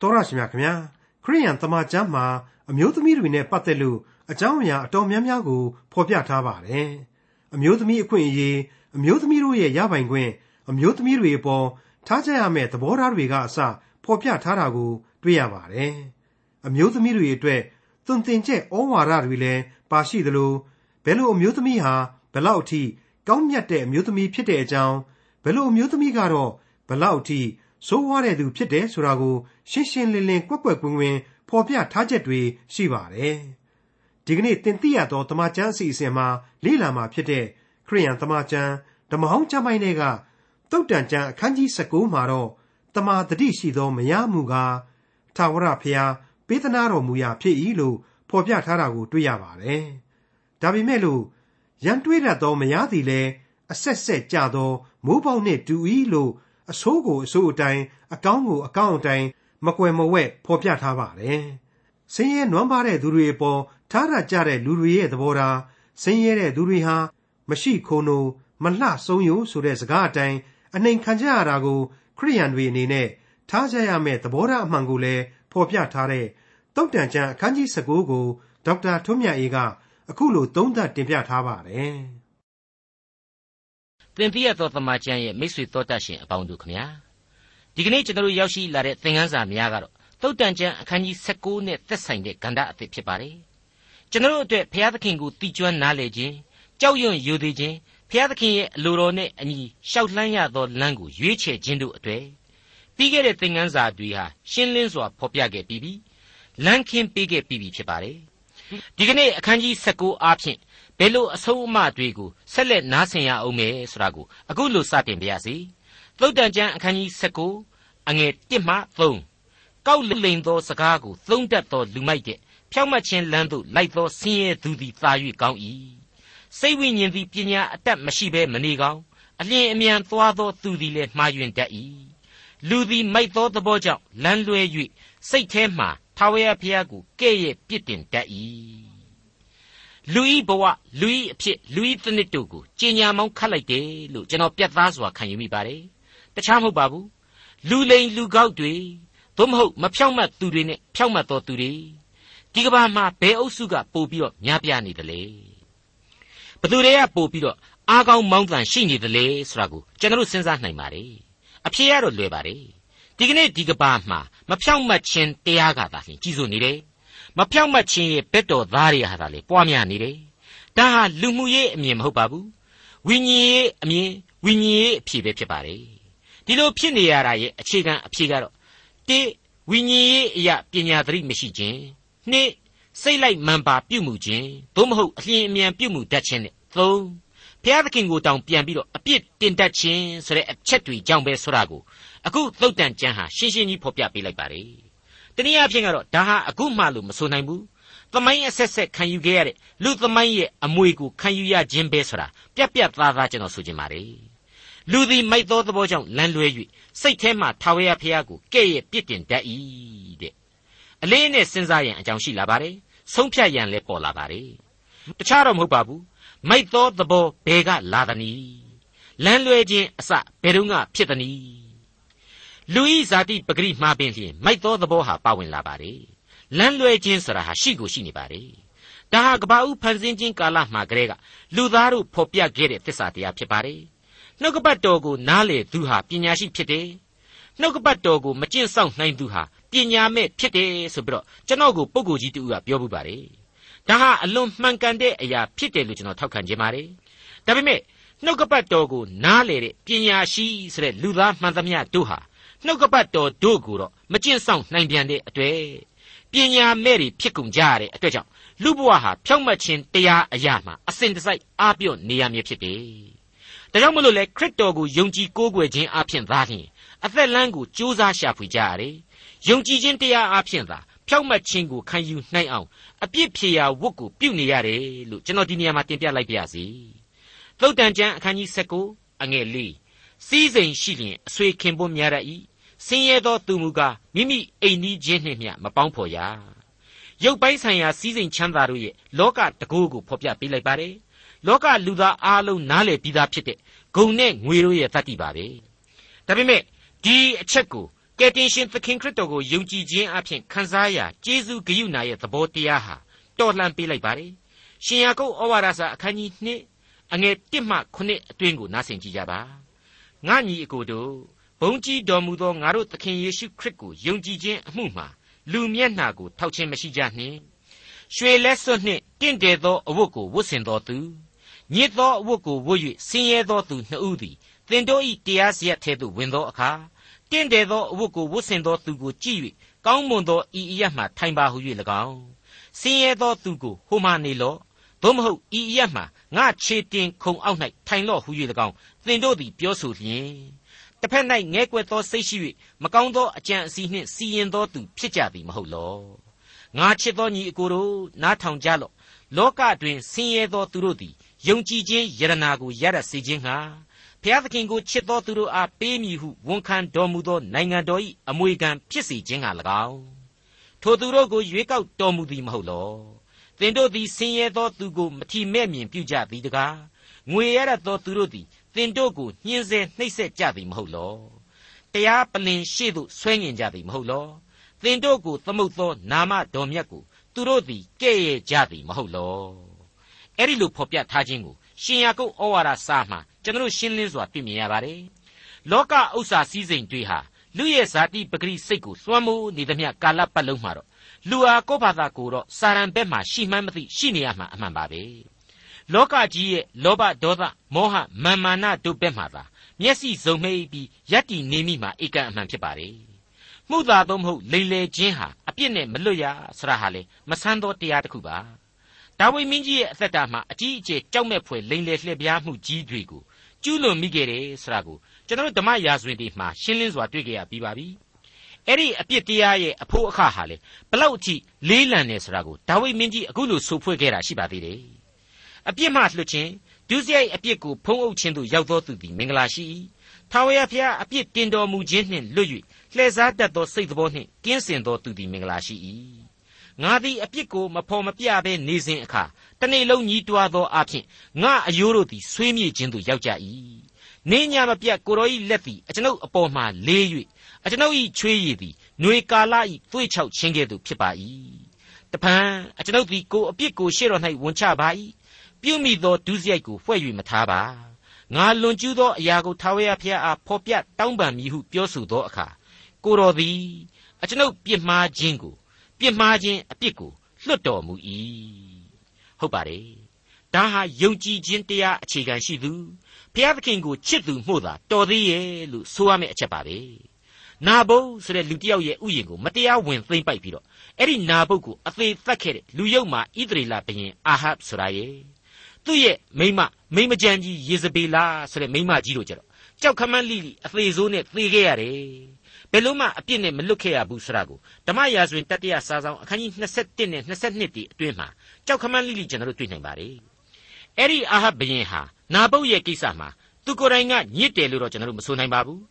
တော်ရရှိမြခင်ဗျာခရိယန်တမန်ကျမ်းမှာအမျိုးသမီးတွေနဲ့ပတ်သက်လို့အကြောင်းအရာအတော်များများကိုဖော်ပြထားပါတယ်အမျိုးသမီးအခွင့်အရေးအမျိုးသမီးတို့ရဲ့ရပိုင်ခွင့်အမျိုးသမီးတွေအပေါ်ထားကြရမယ့်သဘောထားတွေကအစဖော်ပြထားတာကို တွေ့ရပါတယ်အမျိုးသမီးတွေအတွက်သွန်သင်ချက်ဩဝါဒတွေလည်းပါရှိသလိုဘယ်လိုအမျိုးသမီးဟာဘယ်လောက်အထိကောင်းမြတ်တဲ့အမျိုးသမီးဖြစ်တဲ့အကြောင်းဘယ်လိုအမျိုးသမီးကတော့ဘယ်လောက်အထိ ဆိုးဝါးတဲ့သူဖြစ်တယ်ဆိုတာကို ရှင်းရှင်းလင်းလင်းကွက်ကွက်ကွင်းကွင်းဖော်ပြထားချက်တွေရှိပါတယ်။ဒီကနေ့တင်ပြရသောတမန်ကျမ်းအစီအစဉ်မှာလေ့လာမှာဖြစ်တဲ့ခရိယန်တမန်ကျမ်းဓမ္မဟောင်းကျမ်းပိုင်းတွေကတုတ်တန်ကျမ်းအခန်းကြီး19မှာတော့တမာတတိရှိသောမယားမူကားထာဝရဘုရားပေးသနာတော်မူရာဖြစ်၏လို့ဖော်ပြထားတာကိုတွေ့ရပါတယ်။ဒါပေမဲ့လို့ရန်တွေးတတ်သောမယားသည်လည်းအဆက်ဆက်ကြသောမိုးပေါက်နှင့်တူ၏လို့ အဆိုးကိုအဆိုးအတိုင်းအကောင်းကိုအကောင်းအတိုင်းမကွယ်မဝဲ့ဖော်ပြထားပါတယ်။ဆင်းရဲနွမ်းပါတဲ့သူတွေအပေါ်ထားရကြတဲ့လူတွေရဲ့သဘောထားဆင်းရဲတဲ့သူတွေဟာမရှိခိုးနိုးမလှဆုံးယိုဆိုတဲ့စကားအတိုင်းအနှိမ်ခံကြရတာကို ခရိယန်တွေအနေနဲ့ထားကြရမယ့်သဘောထားအမှန်ကိုလည်းဖော်ပြထားတဲ့တုတ်တန်ကျမ်းအခန်းကြီး19ကိုဒေါက်တာထွန်းမြတ်အေးကအခုလိုသုံးသပ်တင်ပြထားပါတယ်။ သင်ပြရသောတမန်ကျမ်းရဲ့မိတ်ဆွေတော်တတ်ရှင်အပေါင်းတို့ခမညာဒီကနေ့ကျွန်တော်တို့ရောက်ရှိလာတဲ့သင်ခန်းစာများကတော့သုတ်တန်ကျမ်းအခန်းကြီး16နဲ့သက်ဆိုင်တဲ့ကဏ္ဍအသစ်ဖြစ်ပါတယ်ကျွန်တော်တို့အတွက်ဘုရားသခင်ကိုတည်ကျွမ်းနားလည်ခြင်းကြောက်ရွံ့ယိုသေးခြင်းဘုရားသခင်ရဲ့အလိုတော်နဲ့အညီရှောက်လှမ်းရသောလမ်းကိုရွေးချယ်ခြင်းတို့အတွေ့ပြီးခဲ့တဲ့သင်ခန်းစာတွေဟာရှင်းလင်းစွာဖော်ပြခဲ့ပြီးပြီလမ်းခင်းပေးခဲ့ပြီးပြီဖြစ်ပါတယ်ဒီကနေ့အခန်းကြီး16အားဖြင့် ဘယ်လိုအဆုံးအမတွေကိုဆက်လက်နားဆင်ရအောင်မယ်ဆိုတာကိုအခုလိုစတင်ပါရစေသုတ်တန်ကျမ်းအခန်းကြီး19အငယ်1မှ3ကောက်လိမ်သောစကားကိုသုံးတတ်သောလူမိုက်တဲ့ဖြောက်မှတ်ခြင်းလမ်းသို့လိုက်သောဆင်းရဲသူသည်သာ၍ကောင်း၏စိတ်ဝိညာဉ်သည်ပညာအတတ်မရှိဘဲမနေကောင်းအလျင်အမြန်သွားသောသူသည်လည်းမှားယွင်းတတ်၏လူသည်မိုက်သောသဘောကြောင့်လမ်းလွဲ၍စိတ်ထဲမှထာဝရဘုရားကိုကဲ့ရဲ့ပြစ်တင်တတ်၏ လူဤဘဝလူဤအဖြစ်လူဤသနစ်တို့ကိုကြင်ညာမောင်းခတ်လိုက်တယ်လို့ကျွန်တော်ပြတ်သားစွာခံယူမိပါတယ်တခြားမဟုတ်ပါဘူးလူလိန်လူကောက်တွေသို့မဟုတ်မဖြောင့်မတ်သူတွေနဲ့ဖြောင့်မတ်တော်သူတွေဒီကဘာမှာဘယ်အုပ်စုကပို့ပြီးတော့များပြားနေတယ်လေဘသူတွေကပို့ပြီးတော့အားကောင်းမောင်းတန်ရှိနေတယ်လေဆိုတာကိုကျွန်တော်စဉ်းစားနိုင်ပါတယ်အဖြေကတော့လွယ်ပါတယ်ဒီကနေ့ဒီကဘာမှာမဖြောင့်မတ်ခြင်းတရားကသာလျှင်ကြီးစိုးနေတယ် မဖြောင့်မတ်ခြင်းရဲ့ဘက်တော်သားတွေဟာဒါလေပွားများနေတယ်ဒါဟာလူမှုရေးအမြင်မဟုတ်ပါဘူးဝိညာဉ်ရေးအမြင်ဝိညာဉ်ရေးအဖြေပဲဖြစ်ပါတယ်ဒီလိုဖြစ်နေရတာရဲ့အခြေခံအဖြေကတော့တိဝိညာဉ်ရေးအရာပညာသတိမရှိခြင်းနှစ်စိတ်လိုက်မှန်ပါပြုမှုခြင်းသို့မဟုတ်အလျင်အမြန်ပြုမှုတတ်ခြင်းနဲ့သုံးဘုရားသခင်ကိုတောင်ပြန်ပြီးတော့အပြစ်တင်တတ်ခြင်းဆိုတဲ့အချက်တွေကြောင့်ပဲဆိုတာကိုအခုသုတ်တန်ကျမ်းဟာရှင်းရှင်းကြီးဖော်ပြပေးလိုက်ပါတယ် တနည်းအားဖြင့်ကတော့ဒါဟာအခုမှလို့မဆိုနိုင်ဘူးသမိုင်းအဆက်ဆက်ခံယူခဲ့ရတဲ့လူသမိုင်းရဲ့အမွေကိုခံယူရခြင်းပဲဆိုတာပြက်ပြက်သားသားကျွန်တော်ဆိုချင်ပါတယ်လူသည်မိုက်သောသဘောကြောင့်လမ်းလွဲ၍စိတ်ထဲမှထာဝရဘုရားကိုကဲ့ရဲ့ပြစ်တင်တတ်၏တဲ့အလေးနဲ့စဉ်းစားရန်အကြောင်းရှိလာပါတယ်ဆုံးဖြတ်ရန်လည်းပေါ်လာပါတယ်တခြားတော့မဟုတ်ပါဘူးမိုက်သောသဘောဘယ်ကလာသနည်းလမ်းလွဲခြင်းအစဘယ်တော့ဖြစ်သနည်း လူဤဇာတိပဂရိမှားပင်လျင်မိုက်သောသဘောဟာပါဝင်လာပါတယ်လမ်းလွဲခြင်းဆိုတာဟာရှိကိုရှိနေပါတယ်ဒါဟာကဘာဦးဖန်ဆင်းခြင်းကာလမှာကလေးကလူသားတို့ဖော်ပြခဲ့တဲ့သစ္စာတရားဖြစ်ပါတယ်နှုတ်ကပတ်တော်ကိုနားလေသူဟာပညာရှိဖြစ်တယ်နှုတ်ကပတ်တော်ကိုမကျင့်ဆောင်နိုင်သူဟာပညာမဲ့ဖြစ်တယ်ဆိုပြီးတော့ကျွန်တော်ကိုပုဂ္ဂိုလ်ကြီးတူကပြောမှုပါတယ်ဒါဟာအလွန်မှန်ကန်တဲ့အရာဖြစ်တယ်လို့ကျွန်တော်ထောက်ခံခြင်းပါတယ်ဒါပေမဲ့နှုတ်ကပတ်တော်ကိုနားလေတဲ့ပညာရှိဆိုတဲ့လူသားမှန်သမျှတို့ဟာ နှုတ်ကပတ်တော်တို့ကိုတော့မကျင့်ဆောင်နိုင်ပြန်တဲ့အတွေ့ပညာမဲ့တွေဖြစ်ကုန်ကြရတဲ့အတွက်ကြောင့်လူဘဝဟာဖြောင့်မတ်ခြင်းတရားအရာမှာအစဉ်တစိုက်အားပြော့နေရမည်ဖြစ်တယ်။ဒါကြောင့်မလို့လေခရစ်တော်ကိုယုံကြည်ကိုးကွယ်ခြင်းအပြင်သာလျှင်အသက်လမ်းကိုကြိုးစားရှာဖွေကြရတယ်။ယုံကြည်ခြင်းတရားအပြင်သာဖြောင့်မတ်ခြင်းကိုခံယူနိုင်အောင်အပြစ်ဖြေရာဝတ်ကိုပြုနေရတယ်လို့ကျွန်တော်ဒီနေရာမှာတင်ပြလိုက်ပါရစေ။သုတ်တန်ကျမ်းအခန်းကြီး19အငယ်၄စီးစိမ်ရှိလျင်အဆွေခင်ပွန်းများရ၏ ဆင်းရဲသောသူမူကားမိမိအိမ်နီးချင်းနှင့်မျှမပေါင်းဖော်ရရုပ်ပိုင်းဆိုင်ရာစည်းစိမ်ချမ်းသာတို့ရဲ့လောကတကူကိုဖော်ပြပေးလိုက်ပါတယ်လောကလူသားအားလုံးနားလည်ပြီးသားဖြစ်တဲ့ဂုံနဲ့ငွေတို့ရဲ့တတ္တိပါပဲဒါပေမဲ့ဒီအချက်ကိုကယ်တင်ရှင်သခင်ခရစ်တော်ကိုယုံကြည်ခြင်းအပြင်ခံစားရကျေးဇူးဂရုဏာရဲ့သဘောတရားဟာတော်လှန်ပေးလိုက်ပါတယ်ရှင်ယာကုပ်ဩဝါဒစာအခန်းကြီး2အငယ်1မှ9အတွင်းကိုနားဆင်ကြကြပါငါညီအကိုတို့ ဘုန်းကြီးတော်မူသောငါတို့သခင်ယေရှုခရစ်ကိုယုံကြည်ခြင်းအမှုမှာလူမျက်နှာကိုထောက်ခြင်းမရှိကြနှင့်ရွှေလက်စွပ်နှင့်တင့်တယ်သောအဝတ်ကိုဝတ်ဆင်တော်သူညစ်သောအဝတ်ကိုဝတ်၍ဆင်းရဲသောသူနှစ်ဦးသည်သင်တို့၏တရားစရက်ထဲသို့ဝင်သောအခါတင့်တယ်သောအဝတ်ကိုဝတ်ဆင်သောသူကိုကြည့်၍ကောင်းမွန်သောဤအရမှထိုင်ပါဟု၍၎င်းဆင်းရဲသောသူကိုဟိုမှနေလော့သို့မဟုတ်ဤအရမှငါခြေတင်ခုံအောက်၌ထိုင်လော့ဟု၍၎င်းသင်တို့သည်ပြောဆိုလျင် တစ်ဖက်၌ငဲကွက်သောစိတ်ရှိ၍မကောင်းသောအကြံအစီနှင့်စီရင်သောသူဖြစ်ကြသည်မဟုတ်လောငါချစ်သောညီအကိုတို့နားထောင်ကြလော့လောကတွင်ဆင်းရဲသောသူတို့သည်ယုံကြည်ခြင်းယရနာကိုရရစေခြင်းဟာဘုရားသခင်ကိုချစ်သောသူတို့အားပေးမည်ဟုဝန်ခံတော်မူသောနိုင်ငံတော်၏အမွေခံဖြစ်စေခြင်းဟာ၎င်းထိုသူတို့ကိုရွေးကောက်တော်မူသည်မဟုတ်လောသင်တို့သည်ဆင်းရဲသောသူကိုမထီမဲ့မြင်ပြုကြသည်တကားငွေရသောသူတို့သည် သင်တို့ကိုညှင်းဆဲနှိပ်စက်ကြသည်မဟုတ်လောတရားပလင်ရှေ့သို့ဆွဲငင်ကြသည်မဟုတ်လောသင်တို့ကိုသမုတ်သောနာမတော်မြတ်ကိုသူတို့သည်ကဲ့ရဲ့ကြသည်မဟုတ်လောအဲ့ဒီလိုဖော်ပြထားခြင်းကိုရှင်ယာကုပ်ဩဝါဒစာမှာကျွန်တော်ရှင်းလင်းစွာတွေ့မြင်ရပါတယ်လောကဥစ္စာစည်းစိမ်တွေဟာလူရဲ့ဇာတိပဂရိစိတ်ကိုလွှမ်းမိုးနေသမျှကာလပတ်လုံးမှာတော့လူဟာကိုယ့်ဘာသာကိုယ်တော့စာရန်ဘက်မှာရှိမှန်းမသိရှိနေရမှာအမှန်ပါပဲ လောကကြီးရဲ့လောဘဒေါသမောဟမာမာနတို့ဘက်မှာသာမျက်စိစုံမိတ်ပြီးယက်တီနေမိမှာဧကန်အမှန်ဖြစ်ပါတယ်မှုသာတော့မဟုတ်လိန်လေခြင်းဟာအပြစ်နဲ့မလွတ်ရဆရာဟာလေမဆန်းသောတရားတစ်ခုပါဒါဝိမင်းကြီးရဲ့အသက်တာမှာအကြီးအကျယ်ကြောက်မဲ့ဖွယ်လိန်လေလှည့်ပြားမှုကြီးတွေကိုကျူးလွန်မိခဲ့တယ်ဆိုတာကိုကျွန်တော်ဓမ္မရာဇဝင်တွေမှာရှင်းလင်းစွာတွေ့ကြရပြီးပါပြီအဲ့ဒီအပြစ်တရားရဲ့အဖို့အခါဟာလေဘလောက်အထိလေးလံနေဆိုတာကိုဒါဝိမင်းကြီးအခုလိုဆိုဖွဲ့ခဲ့တာရှိပါသေးတယ် အပြစ်မှလွတ်ခြင်းဒုစရိုက်အပြစ်ကိုဖုံးအုပ်ခြင်းသို့ရောက်သောသူသည်မင်္ဂလာရှိ၏ထာဝရဘုရားအပြစ်တင်တော်မူခြင်းနှင့်လွတ်၍လှည့်စားတတ်သောစိတ်တော်နှင့်ကင်းစင်သောသူသည်မင်္ဂလာရှိ၏ငါသည်အပြစ်ကိုမဖော်မပြဘဲနေစဉ်အခါတနေ့လုံးညီးတွားသောအဖြစ်ငါအယိုးတို့သည်ဆွေးမြေ့ခြင်းသို့ရောက်ကြ၏နေညာမပြတ်ကိုရောဤလက်သည်အကျွန်ုပ်အပေါ်မှလေး၍အကျွန်ုပ်ဤချွေးရည်သည်ຫນွေကာလဤသွေ့ချောက်ခြင်းကဲ့သို့ဖြစ်ပါ၏တပံအကျွန်ုပ်သည်ကိုအပြစ်ကိုရှေ့တော်၌ဝန်ချပါ၏ ပြုမိသောဒုစရိုက်ကိုဖွဲ့၍မထားပါငါလွန်ကျူးသောအရာကိုထာဝရဘုရားအားဖော်ပြတောင်းပန်မည်ဟုပြောဆိုသောအခါကိုတော်သည်အကျွန်ုပ်ပြစ်မှားခြင်းကိုပြစ်မှားခြင်းအပြစ်ကိုလွတ်တော်မူ၏ဟုတ်ပါတယ်ဒါဟာယုံကြည်ခြင်းတရားအခြေခံရှိသူဘုရားသခင်ကိုချစ်သူမှုသာတော်သေးရဲ့လို့ဆိုရမယ့်အချက်ပါပဲနာဘုတ်ဆိုတဲ့လူတစ်ယောက်ရဲ့ဥယျာဉ်ကိုမတရားဝင်သိမ့်ပိုက်ပြီးတော့အဲ့ဒီနာဘုတ်ကိုအသေးသက်ခဲ့တဲ့လူယုတ်မှာဣသရေလဘုရင်အာဟပ်ဆိုတာရဲ့ သူ့ရဲ့မိမမိမကြံကြီးယေဇဗေလာဆိုတဲ့မိမကြီးတို့ကြတော့ကြောက်ခမန်းလိလိအသေးဆိုးနဲ့သေခဲ့ရတယ်ဘယ်လို့မှအပြစ်နဲ့မလွတ်ခဲ့ရဘူးဆိုတာကိုဓမ္မရာဇဝင်တတိယစာဆောင်အခန်းကြီး27နဲ့22တီအတွင်းမှာကြောက်ခမန်းလိလိကျွန်တော်တို့တွေ့နိုင်ပါတယ်အဲ့ဒီအာဟပ်ဘုရင်ဟာနာဘုတ်ရဲ့ကိစ္စမှာသူကိုယ်တိုင်ကညစ်တယ်လို့တော့ကျွန်တော်တို့မဆိုနိုင်ပါဘူး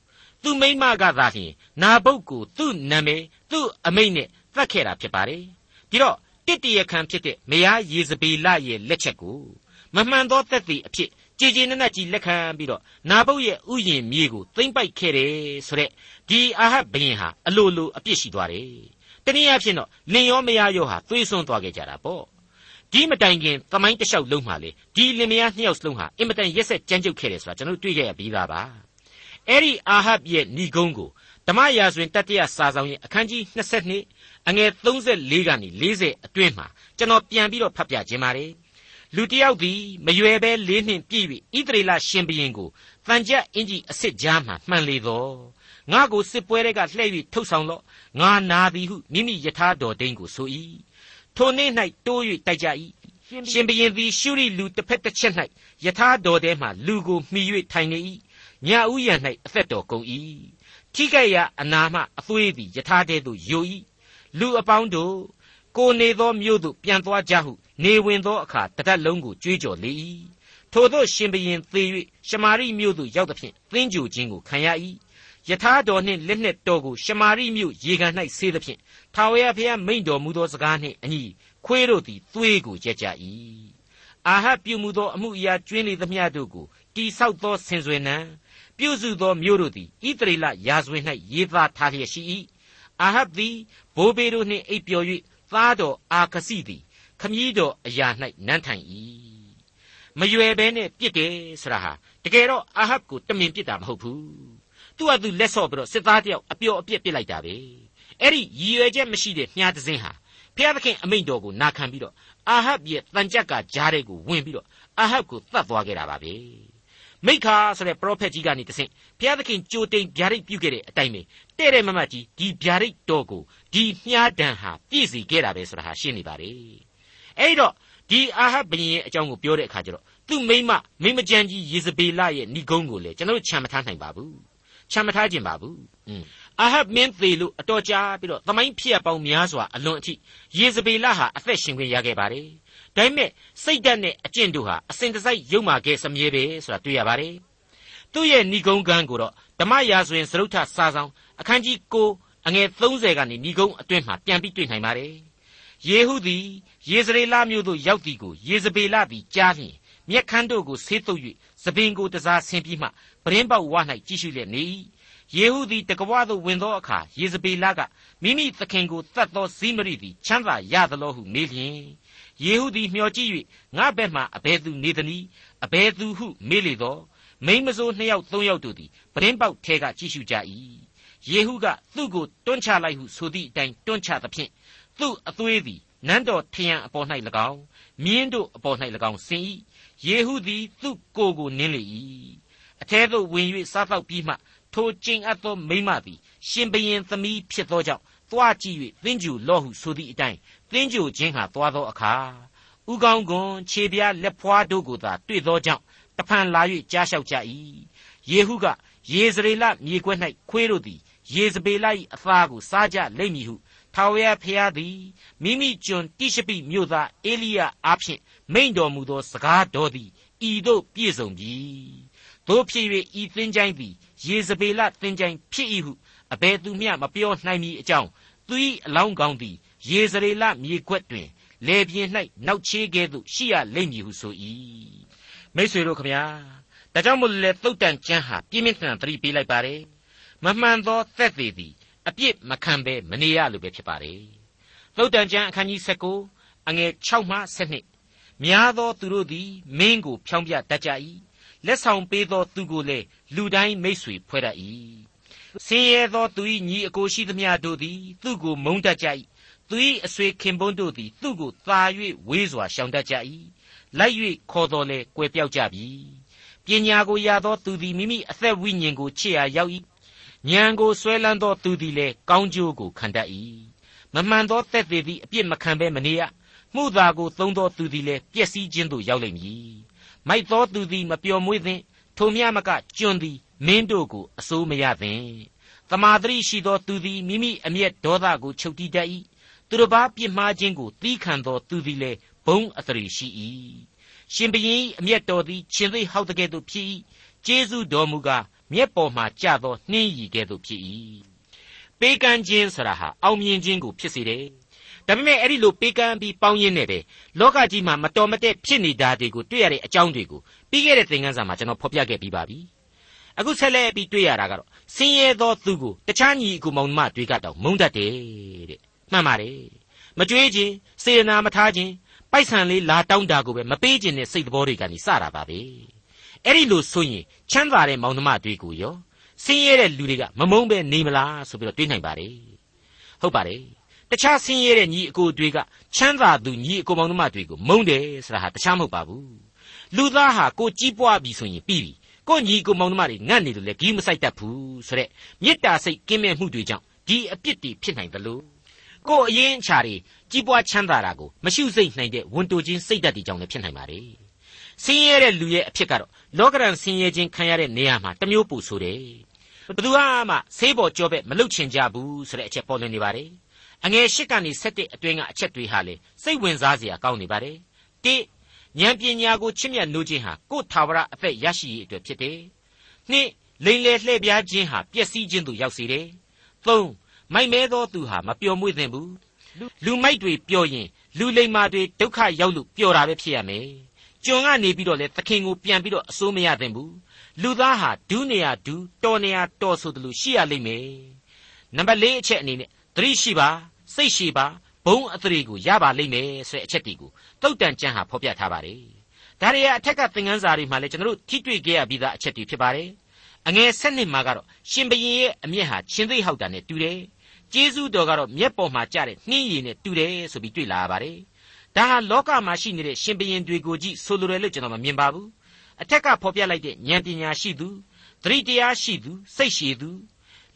သူမိမကသာလျှင်နာဘုတ်ကိုသူ့နာမည်သူ့အမိတ်နဲ့သတ်ခဲ့တာဖြစ်ပါတယ်ဒီတော့တစ်တရခံဖြစ်တဲ့မယားယေဇဗေလရဲ့လက်ချက်ကို မမှန်သောသက်သေအဖြစ်ကြည်ကြည်နက်နက်ကြီးလက်ခံပြီးတော့နာဘုတ်ရဲ့ဥယျင်မြေကိုသိမ့်ပိုက်ခဲ့တယ်ဆိုတဲ့ဒီအာဟပ်ဘုရင်ဟာအလိုလိုအပြစ်ရှိသွားတယ်တနည်းအားဖြင့်တော့လင်ရောမယားရောဟာသွေးစွန်းသွားခဲ့ကြတာပေါ့ဒီမတိုင်ခင်သမိုင်းတလျှောက်လုံးမှာလေဒီလင်မယားနှစ်ယောက်စလုံးဟာအင်မတန်ရက်ဆက်ကြမ်းကြုတ်ခဲ့တယ်ဆိုတာကျွန်တော်တွေ့ခဲ့ရပြီးသားပါအဲ့ဒီအာဟပ်ရဲ့ဏီကုန်းကိုဓမ္မရာဇဝင်တတိယစာဆောင်ရဲ့အခန်းကြီး22အငယ်34ကနေ40အတွင်းမှာကျွန်တော်ပြန်ပြီးတော့ဖတ်ပြခြင်းပါတယ် လူတယောက်သည်မရွယ်ဘဲလေးနှင့်ပြည့်၍ဣသရေလရှင်ဘုရင်ကိုတန်ကြပ်အင်ကြီးအစ်စ်ကြားမှမှန်လေသောငါကိုစစ်ပွဲတွေကလှည့်၍ထုတ်ဆောင်လော့ငါနာသည်ဟုမိမိယထာတော်ဒိန်ကိုဆို၏ထိုနေ့၌တိုး၍တိုက်ကြ၏ရှင်ဘုရင်သည်ရှုရိလူတစ်ဖက်တစ်ချက်၌ယထာတော်ထဲမှလူကိုမှီ၍ထိုင်နေ၏ညဥ်ရ၌အသက်တော်ကုန်၏ထိခိုက်ရာအနာမှအသွေးသည်ယထာတဲသို့ယို၏လူအပေါင်းတို့ကိုနေသောမြို့သို့ပြန်သွားကြဟု နေဝင်သောအခါတပတ်လုံးကိုကြွေးကြော်လေ၏ထိုသို့ရှင်ဘရင်သေ၍ရှမာရိမြို့သို့ရောက်သဖြင့်သင်္ကြိုခြင်းကိုခံရ၏ယထာတော်နှင့်လက်နှင့်တော်ကိုရှမာရိမြို့ရေကန်၌ဆေးသဖြင့်ထာဝရဘုရားမိန့်တော်မူသောစကားနှင့်အညီခွေးတို့သည်သွေးကိုရက်ကြ၏အာဟပြုမှုသောအမှုအရာကျွင်းလေသမျှတို့ကိုတိဆောက်သောဆင်ဆွေနံဘပြုစုသောမျိုးတို့သည်ဣသရေလရာဇဝင်၌ရေးသားထားလျက်ရှိ၏အာဟပ်သည်ဘိုးဘေတို့နှင့်အိပ်ပျော်၍သားတော်အာခစီသည်ခ မည်းတော်အရာ၌နန်းထိုင်၏မရွယ်ဘဲနဲ့ပြစ်တယ်ဆိုတာဟာတကယ်တော့အာဟပ်ကိုတမင်ပြစ်တာမဟုတ်ဘူးသူ့အတူလက်ဆော့ပြီးတော့စစ်သားတယောက်အပျော်အပြစ်ပြစ်လိုက်တာပဲအဲ့ဒီရည်ရွယ်ချက်မရှိတဲ့မြားတစင်းဟာဖျားသခင်အမိန့်တော်ကိုနာခံပြီးတော့အာဟပ်ရဲ့တန်ကြက်ကကြားတဲ့ကိုဝင်ပြီးတော့အာဟပ်ကိုတတ်သွားခဲ့တာပါပဲမိခါဆိုတဲ့ပရောဖက်ကြီးကနေတဆင့်ဘုရားသခင်ကြိုတင်ဗျာဒိတ်ပြုခဲ့တဲ့အတိုင်းပဲတဲ့တဲ့မမကြီးဒီဗျာဒိတ်တော်ကိုဒီမြားတန်ဟာပြည့်စည်ခဲ့တာပဲဆိုတာဟာရှင်းနေပါလေ အဲ့တော့ဒီအာဟပ်ဘုရင်ရဲ့အကြောင်းကိုပြောတဲ့အခါကျတော့သူ့မိမမိမကြံကြီးယေဇဗေလရဲ့ဏိဂုံးကိုလေကျွန်တော်တို့ခြံမထားနိုင်ပါဘူးခြံမထားခြင်းပါဘူးอืมအာဟပ်မင်းသေးလို့အတော်ကြာပြီးတော့သမိုင်းဖြစ်ရပေါင်းများစွာအလွန်အထိယေဇဗေလဟာအသက်ရှင်ခွင့်ရခဲ့ပါတယ်ဒါပေမဲ့စိတ်ဓာတ်နဲ့အကျင့်တို့ဟာအစဉ်တစိုက်ယုံမာခဲ့စမြဲပဲဆိုတာတွေ့ရပါတယ်သူ့ရဲ့ဏိဂုံးကန်းကိုတော့ဓမ္မရာဇဝင်စရုပ်ထစာဆောင်အခန်းကြီး9အငယ်30ကနေဏိဂုံးအတွင်းမှာပြန်ပြီးတွေ့နိုင်ပါတယ် ယေဟုသည်ယေဇရေလမြို့သို့ရောက်သည်ကိုယေဇဗေလသည်ကြားလျင်မျက်ခမ်းတို့ကိုဆေးတုပ်၍သပင်ကိုတစားဆင်းပြီးမှပရင်းပေါက်ဝ၌ကြည့်ရှုလျက်နေ၏ယေဟုသည်တကဝသို့ဝင်သောအခါယေဇဗေလကမိမိသခင်ကိုတတ်သောဇိမရိသည်ချမ်းသာရသလိုဟုမေးလျင်ယေဟုသည်မျှော်ကြည့်၍ငါဘက်မှအဘယ်သူနေသနည်းအဘယ်သူဟုမေးလေသောမိမစိုးနှစ်ယောက်သုံးယောက်တို့သည်ပရင်းပေါက်ထဲကကြည့်ရှုကြ၏ယေဟုကသူ့ကိုတွန်းချလိုက်ဟုဆိုသည့်အတိုင်းတွန်းချသဖြင့် သူ့အသွေးသည်နန်းတော်ထရန်အပေါ်၌၎င်းမြင်းတို့အပေါ်၌၎င်းဆင်၏ယေဟုသည်သူ့ကိုယ်ကိုနင်းလေ၏အထဲသို့ဝင်၍စားသောက်ပြီးမှထိုကျင့်အပ်သောမိမသည်ရှင်ဘရင်သမီးဖြစ်သောကြောင့်သွားကြည့်၍သင်ကျူလော့ဟုဆိုသည့်အတိုင်းသင်ကျူခြင်းဟာသွားသောအခါဥကောင်းကွန်ခြေပြားလက်ဖွားတို့ကိုသာတွေ့သောကြောင့်တဖန်လာ၍ကြားလျှောက်ကြ၏ယေဟုကယေဇရေလမြေခွဲ၌ခွေးတို့သည်ယေဇဗေလ၏အသားကိုစားကြလိမ့်မည်ဟု ထာဝရဘုရားသည်မိမိကျွန်တိရှပိမြို့သားအေလိယအားဖြင့်မိန့်တော်မူသောစကားတော်သည်ဤသို့ပြည့်စုံပြီတို့ဖြစ်၍ဤသင်ချိုင်းသည်ယေဇဗေလသင်ချိုင်းဖြစ်၏ဟုအဘယ်သူမျှမပြောနိုင်မည်အကြောင်းသူ၏အလောင်းကောင်းသည်ယေဇရေလမြေခွက်တွင်လေပြင်း၌နောက်ချေးကဲ့သို့ရှိရလိမ့်မည်ဟုဆို၏မိษွေတို့ခမညာဒါကြောင့်မို့လေသုတ်တန်ကျမ်းဟာပြင်းပြင်းထန်ထန်သတိပေးလိုက်ပါတယ်မမှန်သောသက်သေသည် အပြစ်မခံဘဲမနေရလို့ပဲဖြစ်ပါတယ်သုတ်တန်ကျမ်းအခန်းကြီး19အငယ်6မှ7များသောသူတို့သည်မင်းကိုဖြောင်းပြတတ်ကြ၏လက်ဆောင်ပေးသောသူကိုလည်းလူတိုင်းမိတ်ဆွေဖွဲ့တတ်၏ဆင်းရဲသောသူ၏ညီအကိုရှိသမျှတို့သည်သူ့ကိုမုန်းတတ်ကြ၏သူ၏အဆွေခင်ပွန်းတို့သည်သူ့ကိုသာ၍ဝေးစွာရှောင်တတ်ကြ၏လိုက်၍ခေါ်တော်လဲကွယ်ပြောက်ကြပြီပညာကိုရသောသူသည်မိမိအသက်ဝိညာဉ်ကိုချစ်ရာရောက်၏ ဉာဏ်ကိုဆွဲလန်းသောသူသည်လည်းကောင်းကျိုးကိုခံတတ်၏မမှန်သောသက်သေသည်အပြစ်မခံဘဲမနေရမှုသာကိုသုံးသောသူသည်လည်းပျက်စီးခြင်းသို့ရောက်လိမ့်မည်မိုက်သောသူသည်မပျော်မွေ့သင့်ထိုမြမကကျွန်သည်မင်းတို့ကိုအစိုးမရသင့်တမာတရိရှိသောသူသည်မိမိအမျက်ဒေါသကိုချုပ်တီးတတ်၏သူတစ်ပါးပြစ်မှားခြင်းကိုသီးခံသောသူသည်လည်းဘုံအတရိရှိ၏ရှင်ဘရင်အမျက်တော်သည်ရှင်သိဟောက်တဲ့ကဲ့သို့ဖြစ်၏ကျေးဇူးတော်မူကား မျက်ပေါ်မှကျသောနှင်းရည်ကဲ့သို့ဖြစ်၏ပေးကမ်းခြင်းဆရာဟာအောင်မြင်ခြင်းကိုဖြစ်စေတယ်ဒါပေမဲ့အဲ့ဒီလိုပေးကမ်းပြီးပေါင်းရင်းနဲ့ပဲလောကကြီးမှာမတော်မတဲ့ဖြစ်နေတာတွေကိုတွေ့ရတဲ့အကြောင်းတွေကိုပြီးခဲ့တဲ့သင်ခန်းစာမှာကျွန်တော်ဖော်ပြခဲ့ပြီးပါပြီအခုဆက်လက်ပြီးတွေ့ရတာကတော့ဆင်းရဲသောသူကိုတခြားညီအကူမောင်နှမတွေကတော့မုန်းတတ်တယ်တဲ့မှန်ပါတယ်မကြွေးခြင်းစေနာမထားခြင်းပိုက်ဆံလေးလာတောင်းတာကိုပဲမပေးခြင်းနဲ့စိတ်သဘောတွေကနေစတာပါပဲ အဲ့ဒီလိုဆိုရင်ချမ်းသာတဲ့မောင်နှမတွေကိုရောဆင်းရဲတဲ့လူတွေကမမုန်းပဲနေမလားဆိုပြီးတော့တွေးနိုင်ပါတယ်ဟုတ်ပါတယ်တခြားဆင်းရဲတဲ့ညီအကိုတွေကချမ်းသာသူညီအကိုမောင်နှမတွေကိုမုန်းတယ်ဆိုတာဟာတခြားမဟုတ်ပါဘူးလူသားဟာကိုကြီးပွားပြီဆိုရင်ပြီးပြီကိုညီကိုမောင်နှမတွေငတ်နေလို့လေဂီးမဆိုင်တတ်ဘူးဆိုတဲ့မေတ္တာစိတ်ကင်းမဲ့မှုတွေကြောင့်ဒီအပြစ်တွေဖြစ်နိုင်တယ်လို့ကိုအရင်အခြာတွေကြီးပွားချမ်းသာတာကိုမရှုစိတ်နိုင်တဲ့ဝန်တိုခြင်းစိတ်ဓာတ်တွေကြောင့်လည်းဖြစ်နိုင်ပါတယ် ဆင်းရဲတဲ့လူရဲ့အဖြစ်ကတော့လောကရန်ဆင်းရဲခြင်းခံရတဲ့နေရာမှာတမျိုးပူဆိုတယ်ဘသူမှဆေးပေါ်ကြောပဲမလုချင်ကြဘူးဆိုတဲ့အချက်ပေါ်လွင်နေပါတယ်အငယ်၈ကနေ၁၁အတွင်းကအချက်တွေဟာလေစိတ်ဝင်စားစရာကောင်းနေပါတယ်၁ဉာဏ်ပညာကိုချစ်မြတ်နိုးခြင်းဟာကိုယ်ထာဝရအသက်ရရှိရေးအတွက်ဖြစ်တယ်၂လိန်လေလှည့်ပြားခြင်းဟာပျက်စီးခြင်းသို့ရောက်စေတယ်၃မိုက်မဲသောသူဟာမပျော်မွေ့သင့်ဘူးလူမိုက်တွေပျော်ရင်လူလိမ္မာတွေဒုက္ခရောက်လို့ပျော်တာပဲဖြစ်ရမယ် ကျွန်ကနေပြီးတော့လေသခင်ကိုပြန်ပြီးတော့အစိုးမရသင့်ဘူးလူသားဟာဒူးနေရဒူးတော်နေရတော်ဆိုတယ်လို့ရှိရလိမ့်မယ်နံပါတ်၄အချက်အနေနဲ့သတိရှိပါစိတ်ရှိပါဘုံအသရေကိုရပါလိမ့်မယ်ဆိုတဲ့အချက်ဒီကိုတုတ်တန်ကျမ်းဟာဖော်ပြထားပါတယ်ဒါတွေကအထက်ကသင်ခန်းစာတွေမှာလည်းကျွန်တော်တို့ထိတွေ့ခဲ့ရပြီးသားအချက်တွေဖြစ်ပါတယ်အငယ်၁၂မှာကတော့ရှင်ဘရင်ရဲ့အမျက်ဟာရှင်သိဟောက်တာနဲ့တူတယ်ကျေးဇူးတော်ကတော့မျက်ပေါ်မှာကျတဲ့နှင်းရည်နဲ့တူတယ်ဆိုပြီးတွေ့လာရပါတယ် ဒါဟာလောကမှာရှိနေတဲ့ရှင်ဘရင်တွေကိုကြည့်ဆိုလိုတယ်လို့ကျွန်တော်မမြင်ပါဘူးအထက်ကဖော်ပြလိုက်တဲ့ဉာဏ်ပညာရှိသူသတိတရားရှိသူစိတ်ရှိသူ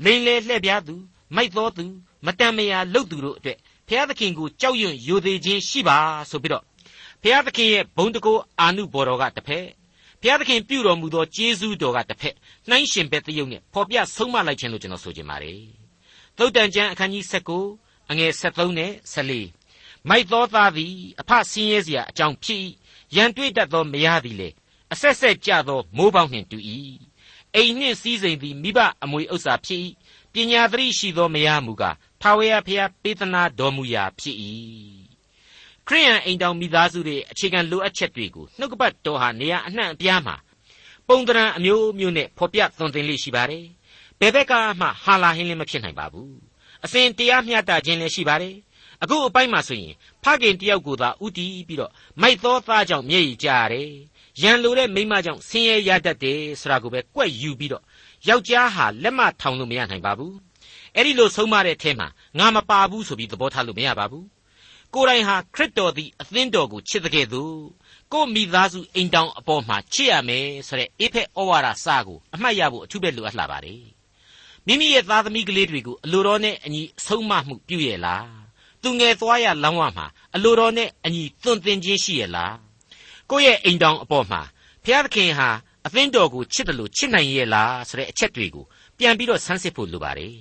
လိန်လေလှည့်ပြားသူမိုက်သောသူမတန်မရာလုပ်သူတို့အတွက်ဘုရားသခင်ကိုကြောက်ရွံ့ယိုသေးခြင်းရှိပါဆိုပြီးတော့ဘုရားသခင်ရဲ့ဘုံတကောအာနုဘော်တော်ကတစ်ဖက်ဘုရားသခင်ပြုတော်မူသောကျေးဇူးတော်ကတစ်ဖက်နှိုင်းရှင်ဘက်တရုပ်နဲ့ဖော်ပြဆုံးမလိုက်ခြင်းလို့ကျွန်တော်ဆိုချင်ပါတယ်သုတ်တန်ကျမ်းအခန်းကြီး19အငယ်73နဲ့14 မိုက်သောသားသည်အဖဆင်းရဲစရာအကြောင်းဖြစ်၏ရန်တွေ့တတ်သောမယားသည်လေအဆက်ဆက်ကြသောမိုးပေါင်းနှင့်တူ၏အိမ်နှင့်စည်းစိမ်သည်မိဘအမွေဥစ္စာဖြစ်၏ပညာသတိရှိသောမယားမူကားထာဝရဘုရားပေးသနာတော်မူရာဖြစ်၏ခရိယန်အိမ်တောင်မိသားစုတွေအခြေခံလိုအပ်ချက်တွေကိုနှုတ်ကပတ်တော်ဟာနေရာအနှံ့အပြားမှာပုံတရံအမျိုးမျိုးနဲ့ဖော်ပြသွန်သင်လေးရှိပါတယ်ဘယ်ဘက်ကမှဟာလာဟင်းလည်းမဖြစ်နိုင်ပါဘူးအစဉ်တရားမျှတခြင်းလည်းရှိပါတယ် အခုအပိုင်းမှာဆိုရင်ဖခင်တယောက်ကိုသာဥတီးပြီးတော့မိုက်သောသားကြောင့်မျက်ရည်ကျရတယ်ရန်လိုတဲ့မိမကြောင့်ဆင်းရဲရတတ်တယ်ဆိုတာကိုပဲကွက်ယူပြီးတော့ယောက်ျားဟာလက်မထောင်လို့မရနိုင်ပါဘူးအဲ့ဒီလိုဆုံးမတဲ့အထဲမှာငါမပါဘူးဆိုပြီးသဘောထားလို့မရပါဘူးကိုယ်တိုင်ဟာခရစ်တော်သည်အသင်းတော်ကိုချစ်တဲ့ကဲ့သို့ကိုမိသားစုအိမ်တောင်အပေါ်မှာချစ်ရမယ်ဆိုတဲ့အေဖက်ဩဝါဒစာကိုအမှတ်ရဖို့အထူးပဲလိုအပ်လာပါတယ်မိမိရဲ့သားသမီးကလေးတွေကိုအလိုတော်နဲ့အညီအဆုံးမမှုပြုရဲ့လား သူငယ်သွားရလောင်းဝမှာအလိုတော်နဲ့အညီသွန်သင်ခြင်းရှိရဲ့လားကိုယ့်ရဲ့အိမ်တောင်အပေါ်မှာဘုရားသခင်ဟာအသင်းတော်ကိုချစ်တယ်လို့ချစ်နိုင်ရဲ့လားဆိုတဲ့အချက်တွေကိုပြန်ပြီးတော့ဆန်းစစ်ဖို့လိုပါတယ်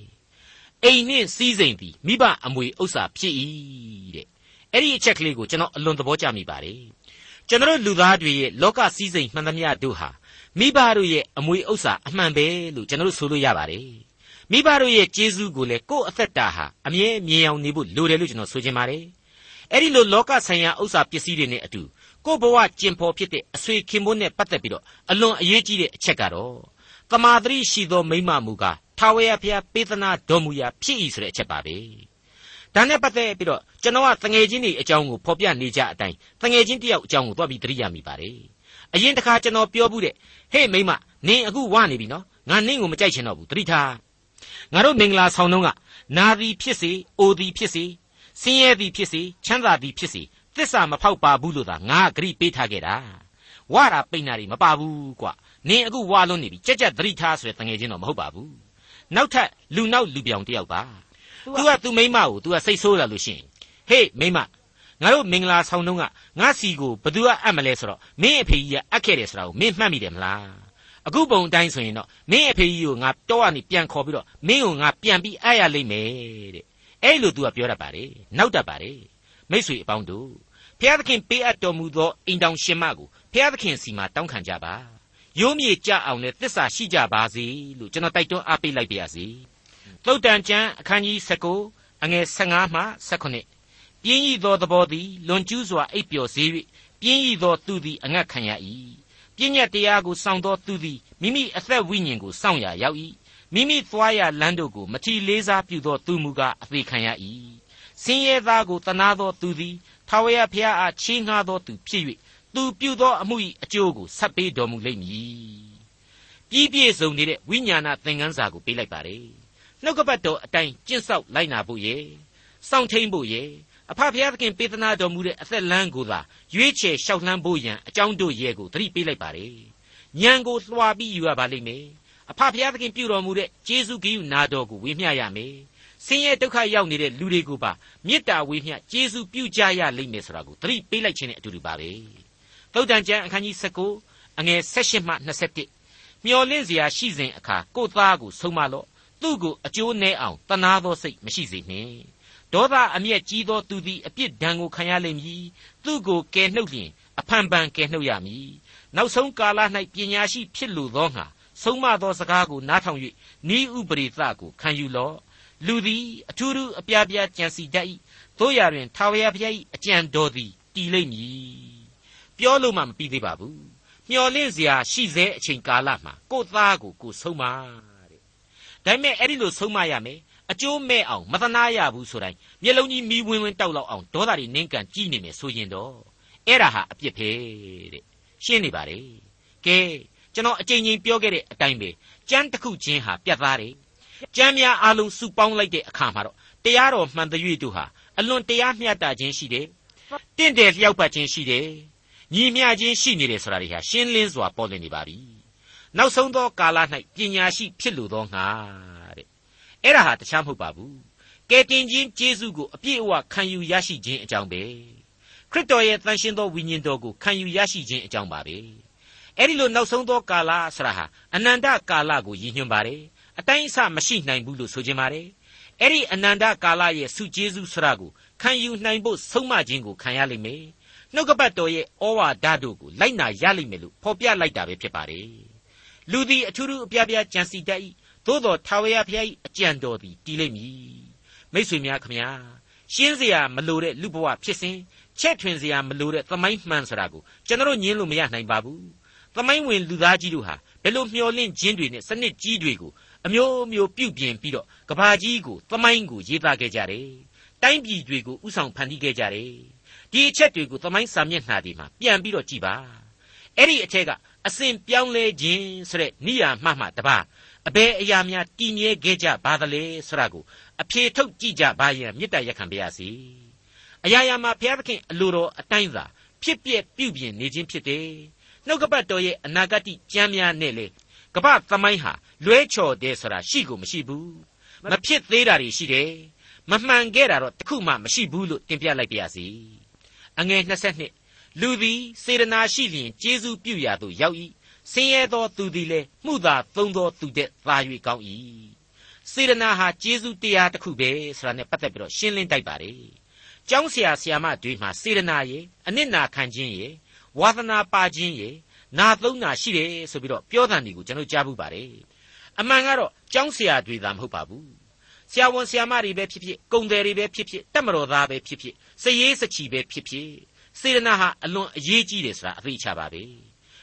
အိမ်နှင့်စည်းစိမ်သည်မိဘအမွေဥစ္စာဖြစ်၏တဲ့အဲ့ဒီအချက်ကလေးကိုကျွန်တော်အလွန်သဘောကျမိပါတယ်ကျွန်တော်လူသားတွေရဲ့လောကစည်းစိမ်မှန်သမျှတို့ဟာမိဘတို့ရဲ့အမွေဥစ္စာအမှန်ပဲလို့ကျွန်တော်ဆိုလို့ရပါတယ် မိဘတို့ရဲ့ကျေးဇူးကိုလည်းကိုယ့်အသက်တာဟာအမြဲမြင်အောင်နေဖို့လိုတယ်လို့ကျွန်တော်ဆိုချင်ပါတယ်အဲ့ဒီလိုလောကဆိုင်ရာဥစ္စာပစ္စည်းတွေနဲ့အတူကိုယ့်ဘဝကျင်ဖော်ဖြစ်တဲ့အဆွေခင်မိုးနဲ့ပတ်သက်ပြီးတော့အလွန်အရေးကြီးတဲ့အချက်ကတော့တမာတရိရှိသောမိမမူကားထာဝရဘုရားပေးသနာတော်မူရာဖြစ်၏ဆိုတဲ့အချက်ပါပဲဒါနဲ့ပတ်သက်ပြီးတော့ကျွန်တော်ကတငယ်ချင်းတွေအကြောင်းကိုဖော်ပြနေကြအတိုင်းတငယ်ချင်းတယောက်အကြောင်းကိုသွားပြီးသတိရမိပါတယ်အရင်တခါကျွန်တော်ပြောဘူးတဲ့ဟေ့မိမနင်အခုဝနေပြီနော်ငါနင့်ကိုမကြိုက်ချင်တော့ဘူးသတိထား ငါတို့မင်္ဂလာဆောင်တော့ကနာသည်ဖြစ်စေအိုသည်ဖြစ်စေဆင်းရဲသည်ဖြစ်စေချမ်းသာသည်ဖြစ်စေသစ္စာမဖောက်ပါဘူးလို့သာငါဂရိပေးထားခဲ့တာဝါတာပိန်နာတွေမပါဘူးကွာနင်အခုဝါလွန်းနေပြီကြက်ကြက်သတိထားဆိုတဲ့တငယ်ချင်းတော့မဟုတ်ပါဘူးနောက်ထပ်လူနောက်လူပြောင်တယောက်ပါ तू က तू မိမကို तू ကစိတ်ဆိုးလာလို့ရှိရင်ဟေးမိမငါတို့မင်္ဂလာဆောင်တုန်းကငါစီကိုဘသူကအပ်မလဲဆိုတော့မင်းအဖေကြီးကအပ်ခဲ့တယ်ဆိုတာကိုမင်းမှတ်မိတယ်မလား အခုပုံအတိုင်းဆိုရင်တော့မင်းအဖေကြီးကိုငါတော့ကနေပြန်ခေါ်ပြီးတော့မင်းကိုငါပြန်ပြီးအားရလိမ့်မယ်တဲ့အဲ့လို तू ကပြောတတ်ပါတယ်နောက်တတ်ပါတယ်မိတ်ဆွေအပေါင်းတို့ဖျားသခင်ပေးအပ်တော်မူသောအိမ်တောင်ရှင်မကိုဖျားသခင်စီမှာတောင်းခံကြပါရိုးမြေကြအောင်နဲ့သစ္စာရှိကြပါစေလို့ကျွန်တော်တိုက်တွန်းအားပေးလိုက်ပါရစေသုတ်တန်ကျမ်းအခန်းကြီး19အငယ်15မှ18ပြင်းရည်သောသဘောသည်လွန်ကျူးစွာအိပ်ပျော်စေ၍ပြင်းရည်သောသူသည်အငတ်ခံရ၏ ပြည့်ညတ်တရားကိုစောင့်သောသူသည်မိမိအသက်ဝိညာဉ်ကိုစောင့်ရရောက်၏မိမိသွားရလမ်းတို့ကိုမထီလေးစားပြုသောသူမူကားအသေးခံရ၏ဆင်းရဲသားကိုတနာသောသူသည်ထာဝရဘုရားအားချီးငှားသောသူဖြစ်၍သူပြုသောအမှု၏အကျိုးကိုဆက်ပေးတော်မူလိမ့်မည်ပြီးပြည့်စုံနေတဲ့ဝိညာဏသင်ခန်းစာကိုပေးလိုက်ပါတယ်နှုတ်ကပတ်တော်အတိုင်းကျင့်ဆောက်လိုက်နာဖို့ရဲ့စောင့်ထိန်ဖို့ရဲ့ အဖဖျားသခင်ပေးသနာတော်မူတဲ့အသက်လမ်းကိုသာရွေးချယ်လျှောက်လှမ်းဖို့ရန်အကြောင်းတို့ရဲ့ကိုသတိပေးလိုက်ပါတယ်ဉာဏ်ကိုလွှာပြီးယူရပါလိမ့်မယ်အဖဖျားသခင်ပြုတော်မူတဲ့ဂျေဇုဂိယနာတော်ကိုဝေမျှရမယ်ဆင်းရဲဒုက္ခရောက်နေတဲ့လူတွေကိုပါမေတ္တာဝေမျှကျေးဇူးပြုကြရလိမ့်မယ်ဆိုတာကိုသတိပေးလိုက်ခြင်းနဲ့အတူတူပါပဲသုတ်တန်ကျမ်းအခန်းကြီး19အငယ်16မှ21မျော်လင့်စရာရှိစဉ်အခါကိုသားကိုဆုံးမလော့သူ့ကိုအကျိုးနည်းအောင်တနာသောစိတ်မရှိစေနှင့် ဒေါသအမျက်ကြီးသောသူသည်အပြစ်ဒဏ်ကိုခံရလိမ့်မည်သူ့ကိုကယ်နှုတ်လျင်အဖန်ပန်ကယ်နှုတ်ရမည်နောက်ဆုံးကာလ၌ပညာရှိဖြစ်လိုသောငါဆုံးမသောစကားကိုနားထောင်၍ဤဥပရိသကိုခံယူလော့လူသည်အထူးထူးအပြားပြားကြံစီတတ်၏တို့ရတွင်ထာဝရဘုရား၏အကြံတော်သည်တည်လိမ့်မည်ပြောလို့မှမပြီးသေးပါဘူးမျော်လင့်စရာရှိသေးအချိန်ကာလမှာကိုယ့်သားကိုကိုယ်ဆုံးမတဲ့ဒါပေမဲ့အဲ့ဒီလိုဆုံးမရမယ် အကျိုးမဲ့အောင်မသနာရဘူးဆိုတိုင်းမျက်လုံးကြီးမီးဝင်းဝင်းတောက်လောက်အောင်ဒေါသတွေနင်းကန်ကြည့်နေမယ်ဆိုရင်တော့အဲ့ဒါဟာအပြစ်ပဲတဲ့ရှင်းနေပါလေကဲကျွန်တော်အကြိမ်ကြိမ်ပြောခဲ့တဲ့အတိုင်းပဲကြမ်းတစ်ခုချင်းဟာပြတ်သားတယ်ကြမ်းများအလုံးစုပေါင်းလိုက်တဲ့အခါမှာတော့တရားတော်မှန်တဲ့၍တို့ဟာအလွန်တရားမျှတခြင်းရှိတယ်တင့်တယ်လျောက်ပတ်ခြင်းရှိတယ်ညီမျှခြင်းရှိနေတယ်ဆိုတာတွေဟာရှင်းလင်းစွာပေါ်လွင်နေပါပြီနောက်ဆုံးသောကာလ၌ပညာရှိဖြစ်လိုသောငါတဲ့ အဲ့ဒါဟာတခြားမဟုတ်ပါဘူးကယ်တင်ခြင်းကျေးဇူးကိုအပြည့်အဝခံယူရရှိခြင်းအကြောင်းပဲခရစ်တော်ရဲ့တန်ရှင်းသောဝိညာဉ်တော်ကိုခံယူရရှိခြင်းအကြောင်းပါပဲအဲ့ဒီလိုနောက်ဆုံးသောကာလဆရာဟာအနန္တကာလကိုရည်ညွှန်းပါတယ်အတိုင်းအဆမရှိနိုင်ဘူးလို့ဆိုခြင်းပါတယ်အဲ့ဒီအနန္တကာလရဲ့စုကျေးဇူးဆရာကိုခံယူနိုင်ဖို့ဆုံးမခြင်းကိုခံရလိမ့်မယ်နှုတ်ကပတ်တော်ရဲ့ဩဝါဒတို့ကိုလိုက်နာရလိမ့်မယ်လို့ဖော်ပြလိုက်တာပဲဖြစ်ပါတယ်လူသည်အထူးထူးအပြားပြားကြံစီတတ်၏ သို့တော်ထာဝရဘုရား၏အကြံတော်သည်တည်လိမ့်မည်မိษွေများခမညာရှင်းစရာမလိုတဲ့လူဘဝဖြစ်စဉ်ချက်ထွင်စရာမလိုတဲ့သမိုင်းမှန်ဆိုတာကိုကျွန်တော်ညင်းလို့မရနိုင်ပါဘူးသမိုင်းဝင်လူသားကြီးတို့ဟာဘယ်လိုမျှော်လင့်ခြင်းတွေနဲ့စနစ်ကြီးတွေကိုအမျိုးမျိုးပြုပြင်ပြီးတော့ကဘာကြီးကိုသမိုင်းကိုရေးသားခဲ့ကြတယ်တိုင်းပြည်တွေကိုဥဆောင်ဖန်တီးခဲ့ကြတယ်ဒီအချက်တွေကိုသမိုင်းစာမျက်နှာတွေမှာပြန်ပြီးတော့ကြည်ပါအဲ့ဒီအထက်က အစဉ်ပြောင်းလဲခြင်းဆိုတဲ့နိယာမှမှတပါအဘယ်အရာများတည်မြဲခဲ့ကြပါသလဲဆိုတာကိုအဖြေထုတ်ကြည့်ကြပါရင်မေတ္တာရက်ခံပါရစေအရာရာမှာဘုရားသခင်အလိုတော်အတိုင်းသာဖြစ်ပြပြုပြင်နေခြင်းဖြစ်တယ်နှုတ်ကပတ်တော်ရဲ့အနာဂတ်ကြမ်းများနဲ့လေကပ္ပသမိုင်းဟာလွဲချော်တယ်ဆိုတာရှိကိုမရှိဘူးမဖြစ်သေးတာတွေရှိတယ်မမှန်ခဲ့တာတော့တခုမှမရှိဘူးလို့တင်ပြလိုက်ပါရစေအငယ်22 လူသည်စေတနာရှိလျင်ကျေးဇူးပြုရာသို့ရောက်၏ဆင်းရဲသောသူသည်လည်းမှုသာသုံးသောသူတဲ့သာ၍ကောင်း၏စေတနာဟာကျေးဇူးတရားတစ်ခုပဲဆိုတာနဲ့ပတ်သက်ပြီးတော့ရှင်းလင်းတိုက်ပါတယ်ကျောင်းဆရာဆရာမတွေမှာစေတနာရဲ့အနစ်နာခံခြင်းရဲ့ဝါသနာပါခြင်းရဲ့နာသုံးနာရှိတယ်ဆိုပြီးတော့ပြောတဲ့နေကိုကျွန်တော်ကြားဘူးပါတယ်အမှန်ကတော့ကျောင်းဆရာတွေသာမဟုတ်ပါဘူးဆရာဝန်ဆရာမတွေပဲဖြစ်ဖြစ်ကုံတယ်တွေပဲဖြစ်ဖြစ်တက်မတော်သားပဲဖြစ်ဖြစ်စရေးစချီပဲဖြစ်ဖြစ် စေတနာဟာအလွန်အရေးကြီးတယ်ဆိုတာအသိချပါပဲ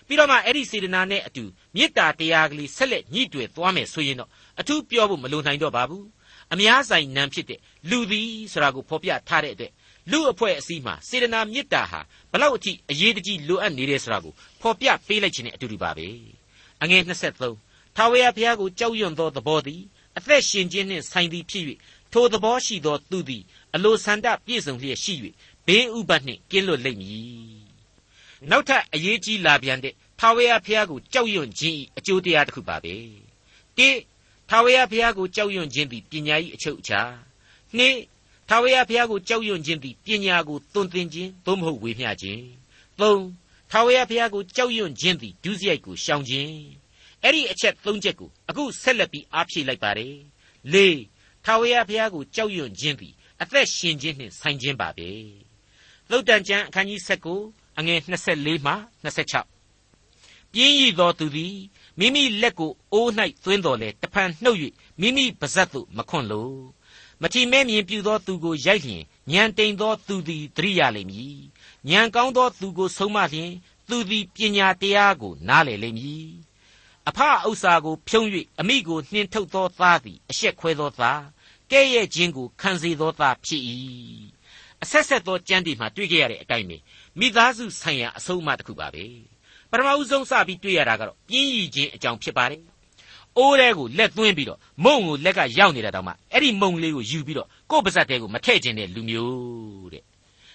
ပြီးတော့မှအဲ့ဒီစေတနာနဲ့အတူမေတ္တာတရားကလေးဆက်လက်ညှိတွယ်သွားမယ်ဆိုရင်တော့အထူးပြောဖို့မလိုနိုင်တော့ပါဘူးအများဆိုင်နံဖြစ်တဲ့လူသည်ဆိုတာကိုဖော်ပြထားတဲ့အတွက်လူအဖွဲ့အစည်းမှာစေတနာမေတ္တာဟာဘလောက်အထိအရေးတကြီးလိုအပ်နေတယ်ဆိုတာကိုဖော်ပြပေးလိုက်ခြင်းနဲ့အတူတူပါပဲအငယ်23ထာဝရဘုရားကိုကြောက်ရွံ့သောသဘောသည်အသက်ရှင်ခြင်းနှင့်ဆိုင်သည်ဖြစ်၍ထိုသဘောရှိသောသူသည်အလိုဆန္ဒပြည့်စုံလျက်ရှိ၍ ဘေးဥပတ်နှင့်ကင်းလွတ်လိမ့်မည်နောက်ထပ်အရေးကြီးလာပြန်တဲ့ထာဝရဘုရားကိုကြောက်ရွံ့ခြင်းအကျိုးတရားတစ်ခုပါပဲတိထာဝရဘုရားကိုကြောက်ရွံ့ခြင်းသည်ပညာ၏အချုပ်အခြာနှစ်ထာဝရဘုရားကိုကြောက်ရွံ့ခြင်းသည်ပညာကိုသွန်သင်ခြင်းသို့မဟုတ်ဝေမျှခြင်းသုံးထာဝရဘုရားကိုကြောက်ရွံ့ခြင်းသည်ဒုစရိုက်ကိုရှောင်ခြင်းအဲ့ဒီအချက်သုံးချက်ကိုအခုဆက်လက်ပြီးအားဖြည့်လိုက်ပါတယ်လေးထာဝရဘုရားကိုကြောက်ရွံ့ခြင်းသည်အသက်ရှင်ခြင်းနှင့်ဆိုင်ခြင်းပါပဲ သုတ်တန်ကျမ်းအခန်းကြီး19အငယ်24မှ26ပြင်းရည်သောသူသည်မိမိလက်ကိုအိုး၌သွင်းတော်လေတဖန်နှုတ်၍မိမိပါဇက်သို့မခွန့်လို့မထီမဲ့မြင်ပြူသောသူကိုရိုက်လျင်ညံတိန်သောသူသည်သတိရလိမ့်မည်ညံကောင်းသောသူကိုဆုံးမလျင်သူသည်ပညာတရားကိုနားလည်လိမ့်မည်အဖဥစ္စာကိုဖြုံး၍အမိကိုနှင်ထုတ်သောသားသည်အရှက်ခွဲသောသားကဲ့ရဲ့ခြင်းကိုခံစေသောသားဖြစ်၏ အဆက်ဆက်သောကြမ်းတွေမှာတွေ့ကြရတဲ့အတိုင်းပဲမိသားစုဆိုင်ရာအဆုံးအမတစ်ခုပါပဲပထမဦးဆုံးစပြီးတွေ့ရတာကတော့ပြင်းရည်ခြင်းအကြောင်းဖြစ်ပါတယ်အိုးတဲကိုလက်သွင်းပြီးတော့မုံကိုလက်ကရောက်နေတာတောင်မှအဲ့ဒီမုံလေးကိုယူပြီးတော့ကိုယ့်ပါဇက်တဲကိုမထည့်ခြင်းတဲ့လူမျိုးတဲ့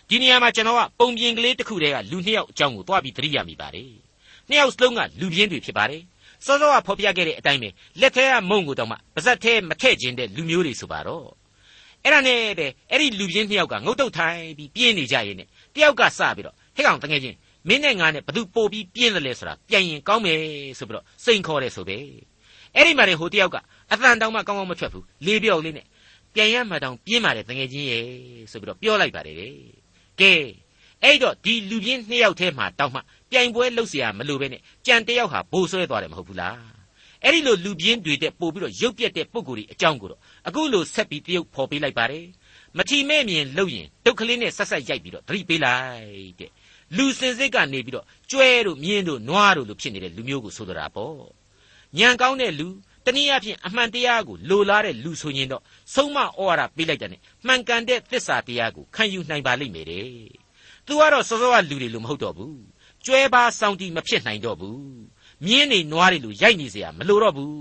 ဒီနေရာမှာကျွန်တော်ကပုံပြင်ကလေးတစ်ခုတည်းကလူနှစ်ယောက်အကြောင်းကိုတွားပြီးသတိရမိပါတယ်နှစ်ယောက်စလုံးကလူပြင်းတွေဖြစ်ပါတယ်စောစောကဖော်ပြခဲ့တဲ့အတိုင်းပဲလက်ထဲကမုံကိုတောင်မှပါဇက်ထဲမထည့်ခြင်းတဲ့လူမျိုးတွေဆိုပါတော့ အဲ့ဒါနဲ့ပဲအဲ့ဒီလူပြင်းနှစ်ယောက်ကငုတ်တုတ်ထိုင်ပြီးပြင်းနေကြရင်နဲ့တယောက်ကစပြီးတော့ဟဲ့ကောင်တငယ်ချင်းမင်းနဲ့ငါနဲ့ဘသူပို့ပြီးပြင်းတယ်လဲဆိုတာပြန်ရင်ကောင်းမယ်ဆိုပြီးတော့စိန်ခေါ်တယ်ဆိုပဲအဲ့ဒီမှာဟိုတယောက်ကအတန်တောင်မှကောင်းကောင်းမထွက်ဘူးလေးပြောက်လေးနဲ့ပြန်ရမှတောင်ပြင်းပါတယ်တငယ်ချင်းရဲ့ဆိုပြီးတော့ပြောလိုက်ပါတယ်တဲ့ကဲအဲ့တော့ဒီလူပြင်းနှစ်ယောက်ထဲမှာတောင်မှပြိုင်ပွဲလှုပ်เสียမလို့ပဲနဲ့ကြံတယောက်ဟာဘိုးဆွဲသွားတယ်မဟုတ်ဘူးလား အဲ့ဒီလိုလူပြင်းတွေတဲ့ပို့ပြီးတော့ရုပ်ပြက်တဲ့ပုံကိုယ်ကြီးအကြောင်းကိုတော့အခုလိုဆက်ပြီးတရုပ်ဖော်ပေးလိုက်ပါတယ်မထီမဲ့မြင်လှုပ်ရင်ဒုက္ခလေးနဲ့ဆက်ဆက်ရိုက်ပြီးတော့သတိပေးလိုက်တဲ့လူစင်စစ်ကနေပြီးတော့ကျွဲတို့မြင်းတို့နွားတို့လိုဖြစ်နေတဲ့လူမျိုးကိုဆိုလိုတာပေါ့ညံကောင်းတဲ့လူတနည်းအားဖြင့်အမှန်တရားကိုလိုလားတဲ့လူဆိုရင်တော့ဆုံးမဩဝါဒပေးလိုက်တဲ့နဲ့မှန်ကန်တဲ့သစ္စာတရားကိုခံယူနိုင်ပါလိမ့်မယ်တဲ့သူကတော့စောစောကလူတွေလိုမဟုတ်တော့ဘူးကျွဲပါစောင်းတီမဖြစ်နိုင်တော့ဘူး မြင်းနေနွားတွေလိုရိုက်နေเสียမလိုတော့ဘူး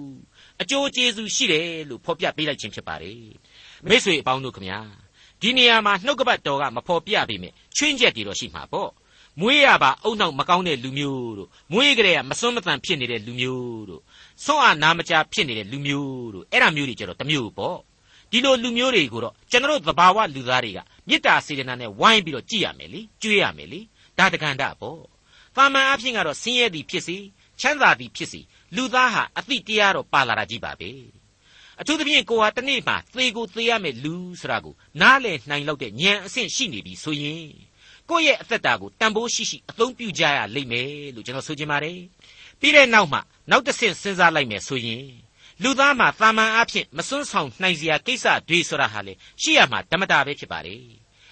အကျိုးကျေးဇူးရှိတယ်လို့ဖော်ပြပေးလိုက်ခြင်းဖြစ်ပါတယ်မိတ်ဆွေအပေါင်းတို့ခမညာဒီနေရာမှာနှုတ်ကပတ်တော်ကမဖော်ပြပေမဲ့ချွင်းချက်တွေတော့ရှိမှာပေါ့မွေးရပါအုံနောက်မကောင်းတဲ့လူမျိုးတို့မွေးကြတဲ့ကမစွန်းမတန်ဖြစ်နေတဲ့လူမျိုးတို့စွန့်အားနာမချဖြစ်နေတဲ့လူမျိုးတို့အဲ့ဒါမျိုးတွေကျတော့တမျိုးပေါ့ဒီလိုလူမျိုးတွေကိုတော့ကျွန်တော်တို့သဘာဝလူသားတွေကမေတ္တာစေတနာနဲ့ဝိုင်းပြီးတော့ကြည်ရမယ်လေကြွေးရမယ်လေဒါတကန်တာပေါ့တာမန်အဖြစ်ကတော့ဆင်းရဲသည်ဖြစ်စီ ချမ်းသာသည်ဖြစ်စီလူသားဟာအတိတရားတော့ပါလာတာကြီးပါပဲအထူးသဖြင့်ကိုဟာတနေ့မှသေကိုသေရမယ်လူဆိုတာကိုနားလည်နိုင်လောက်တဲ့ဉာဏ်အဆင့်ရှိနေပြီဆိုရင်ကိုယ့်ရဲ့အသက်တာကိုတန်ဖိုးရှိရှိအသုံးပြုကြရလိမ့်မယ်လို့ကျွန်တော်ဆိုချင်ပါတယ်ပြီးတဲ့နောက်မှနောက်တစ်ဆင့်စဉ်းစားလိုက်မယ်ဆိုရင်လူသားမှာတာမန်အဖြစ်မစွန်းဆောင်နိုင်စရာကိစ္စတွေဆိုတာဟာလေရှိရမှာဓမ္မတာပဲဖြစ်ပါတယ်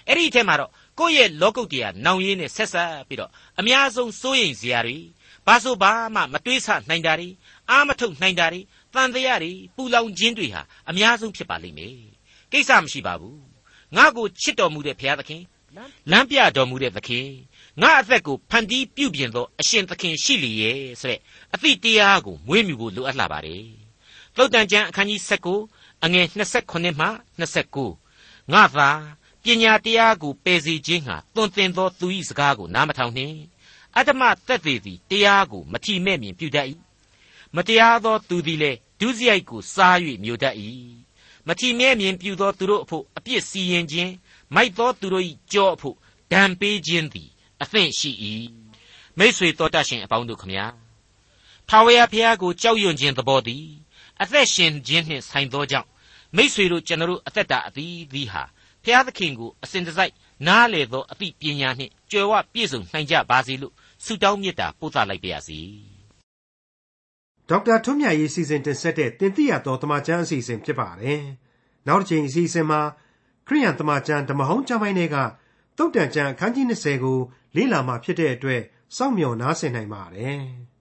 အဲ့ဒီအထက်မှာတော့ကိုယ့်ရဲ့လောကုတ်တရားနောင်ရင်းနဲ့ဆက်ဆက်ပြီးတော့အများဆုံးစိုးရိမ်စရာတွေ ဘာဆိုဘာမှမတွေးဆနိုင်တာတွေအာမထုတ်နိုင်တာတွေတန်တရားတွေပူလောင်ခြင်းတွေဟာအများဆုံးဖြစ်ပါလိမ့်မယ်ကိစ္စမရှိပါဘူးငါ့ကိုချစ်တော်မူတဲ့ဘုရားသခင်လမ်းပြတော်မူတဲ့သခင်ငါအသက်ကိုဖန်တီးပြုပြင်သောအရှင်သခင်ရှိလျက်ဆိုတဲ့အသည့်တရားကိုမွေးမြူဖို့လိုအပ်လာပါတယ်သုတ်တန်ကျမ်းအခန်းကြီး19အငယ်28မှ29ငါသာပညာတရားကိုပယ်စီခြင်းဟာသွန်သင်သောသူ၏စကားကိုနားမထောင်နှင့် အတ္တမသက်သေးသည်တရားကိုမထီမဲ့မြင်ပြုတတ်၏မတရားသောသူသည်လည်းဒုစရိုက်ကိုစား၍မြို့တတ်၏မထီမဲ့မြင်ပြုသောသူတို့အဖို့အပြစ်စီရင်ခြင်းမိုက်သောသူတို့၏ကြောအဖို့ဒဏ်ပေးခြင်းသည်အသင့်ရှိ၏မိษွေတော်တတ်ရှင်အပေါင်းတို့ခမညာထာဝရဘုရားကိုကြောက်ရွံ့ခြင်းသဘောသည်အသက်ရှင်ခြင်းနှင့်ဆိုင်သောကြောင့်မိษွေတို့ကျွန်တော်တို့အသက်တာအသီးသီးဟာဘုရားသခင်ကိုအစဉ်တစိုက်နားလေသောအသိပညာနှင့်ကြွယ်ဝပြည့်စုံနိုင်ကြပါစေလို့ ဆုတောင်းမေတ္တာပို့သလိုက်ပါရစေဒေါက်တာထွန်းမြတ်ရေးစီစဉ်တင်ဆက်တဲ့တင်ပြတော်တမချန်းအစီအစဉ်ဖြစ်ပါတယ်နောက်တစ်ချိန်အစီအစဉ်မှာခရိယန်တမချန်းဓမ္မဟောင်းကျမ်းပိုင်းတွေကတုတ်တန်ကျမ်းအခန်းကြီး20ကိုလေ့လာမှဖြစ်တဲ့အတွက်စောင့်မျှော်နားဆင်နိုင်ပါတယ်။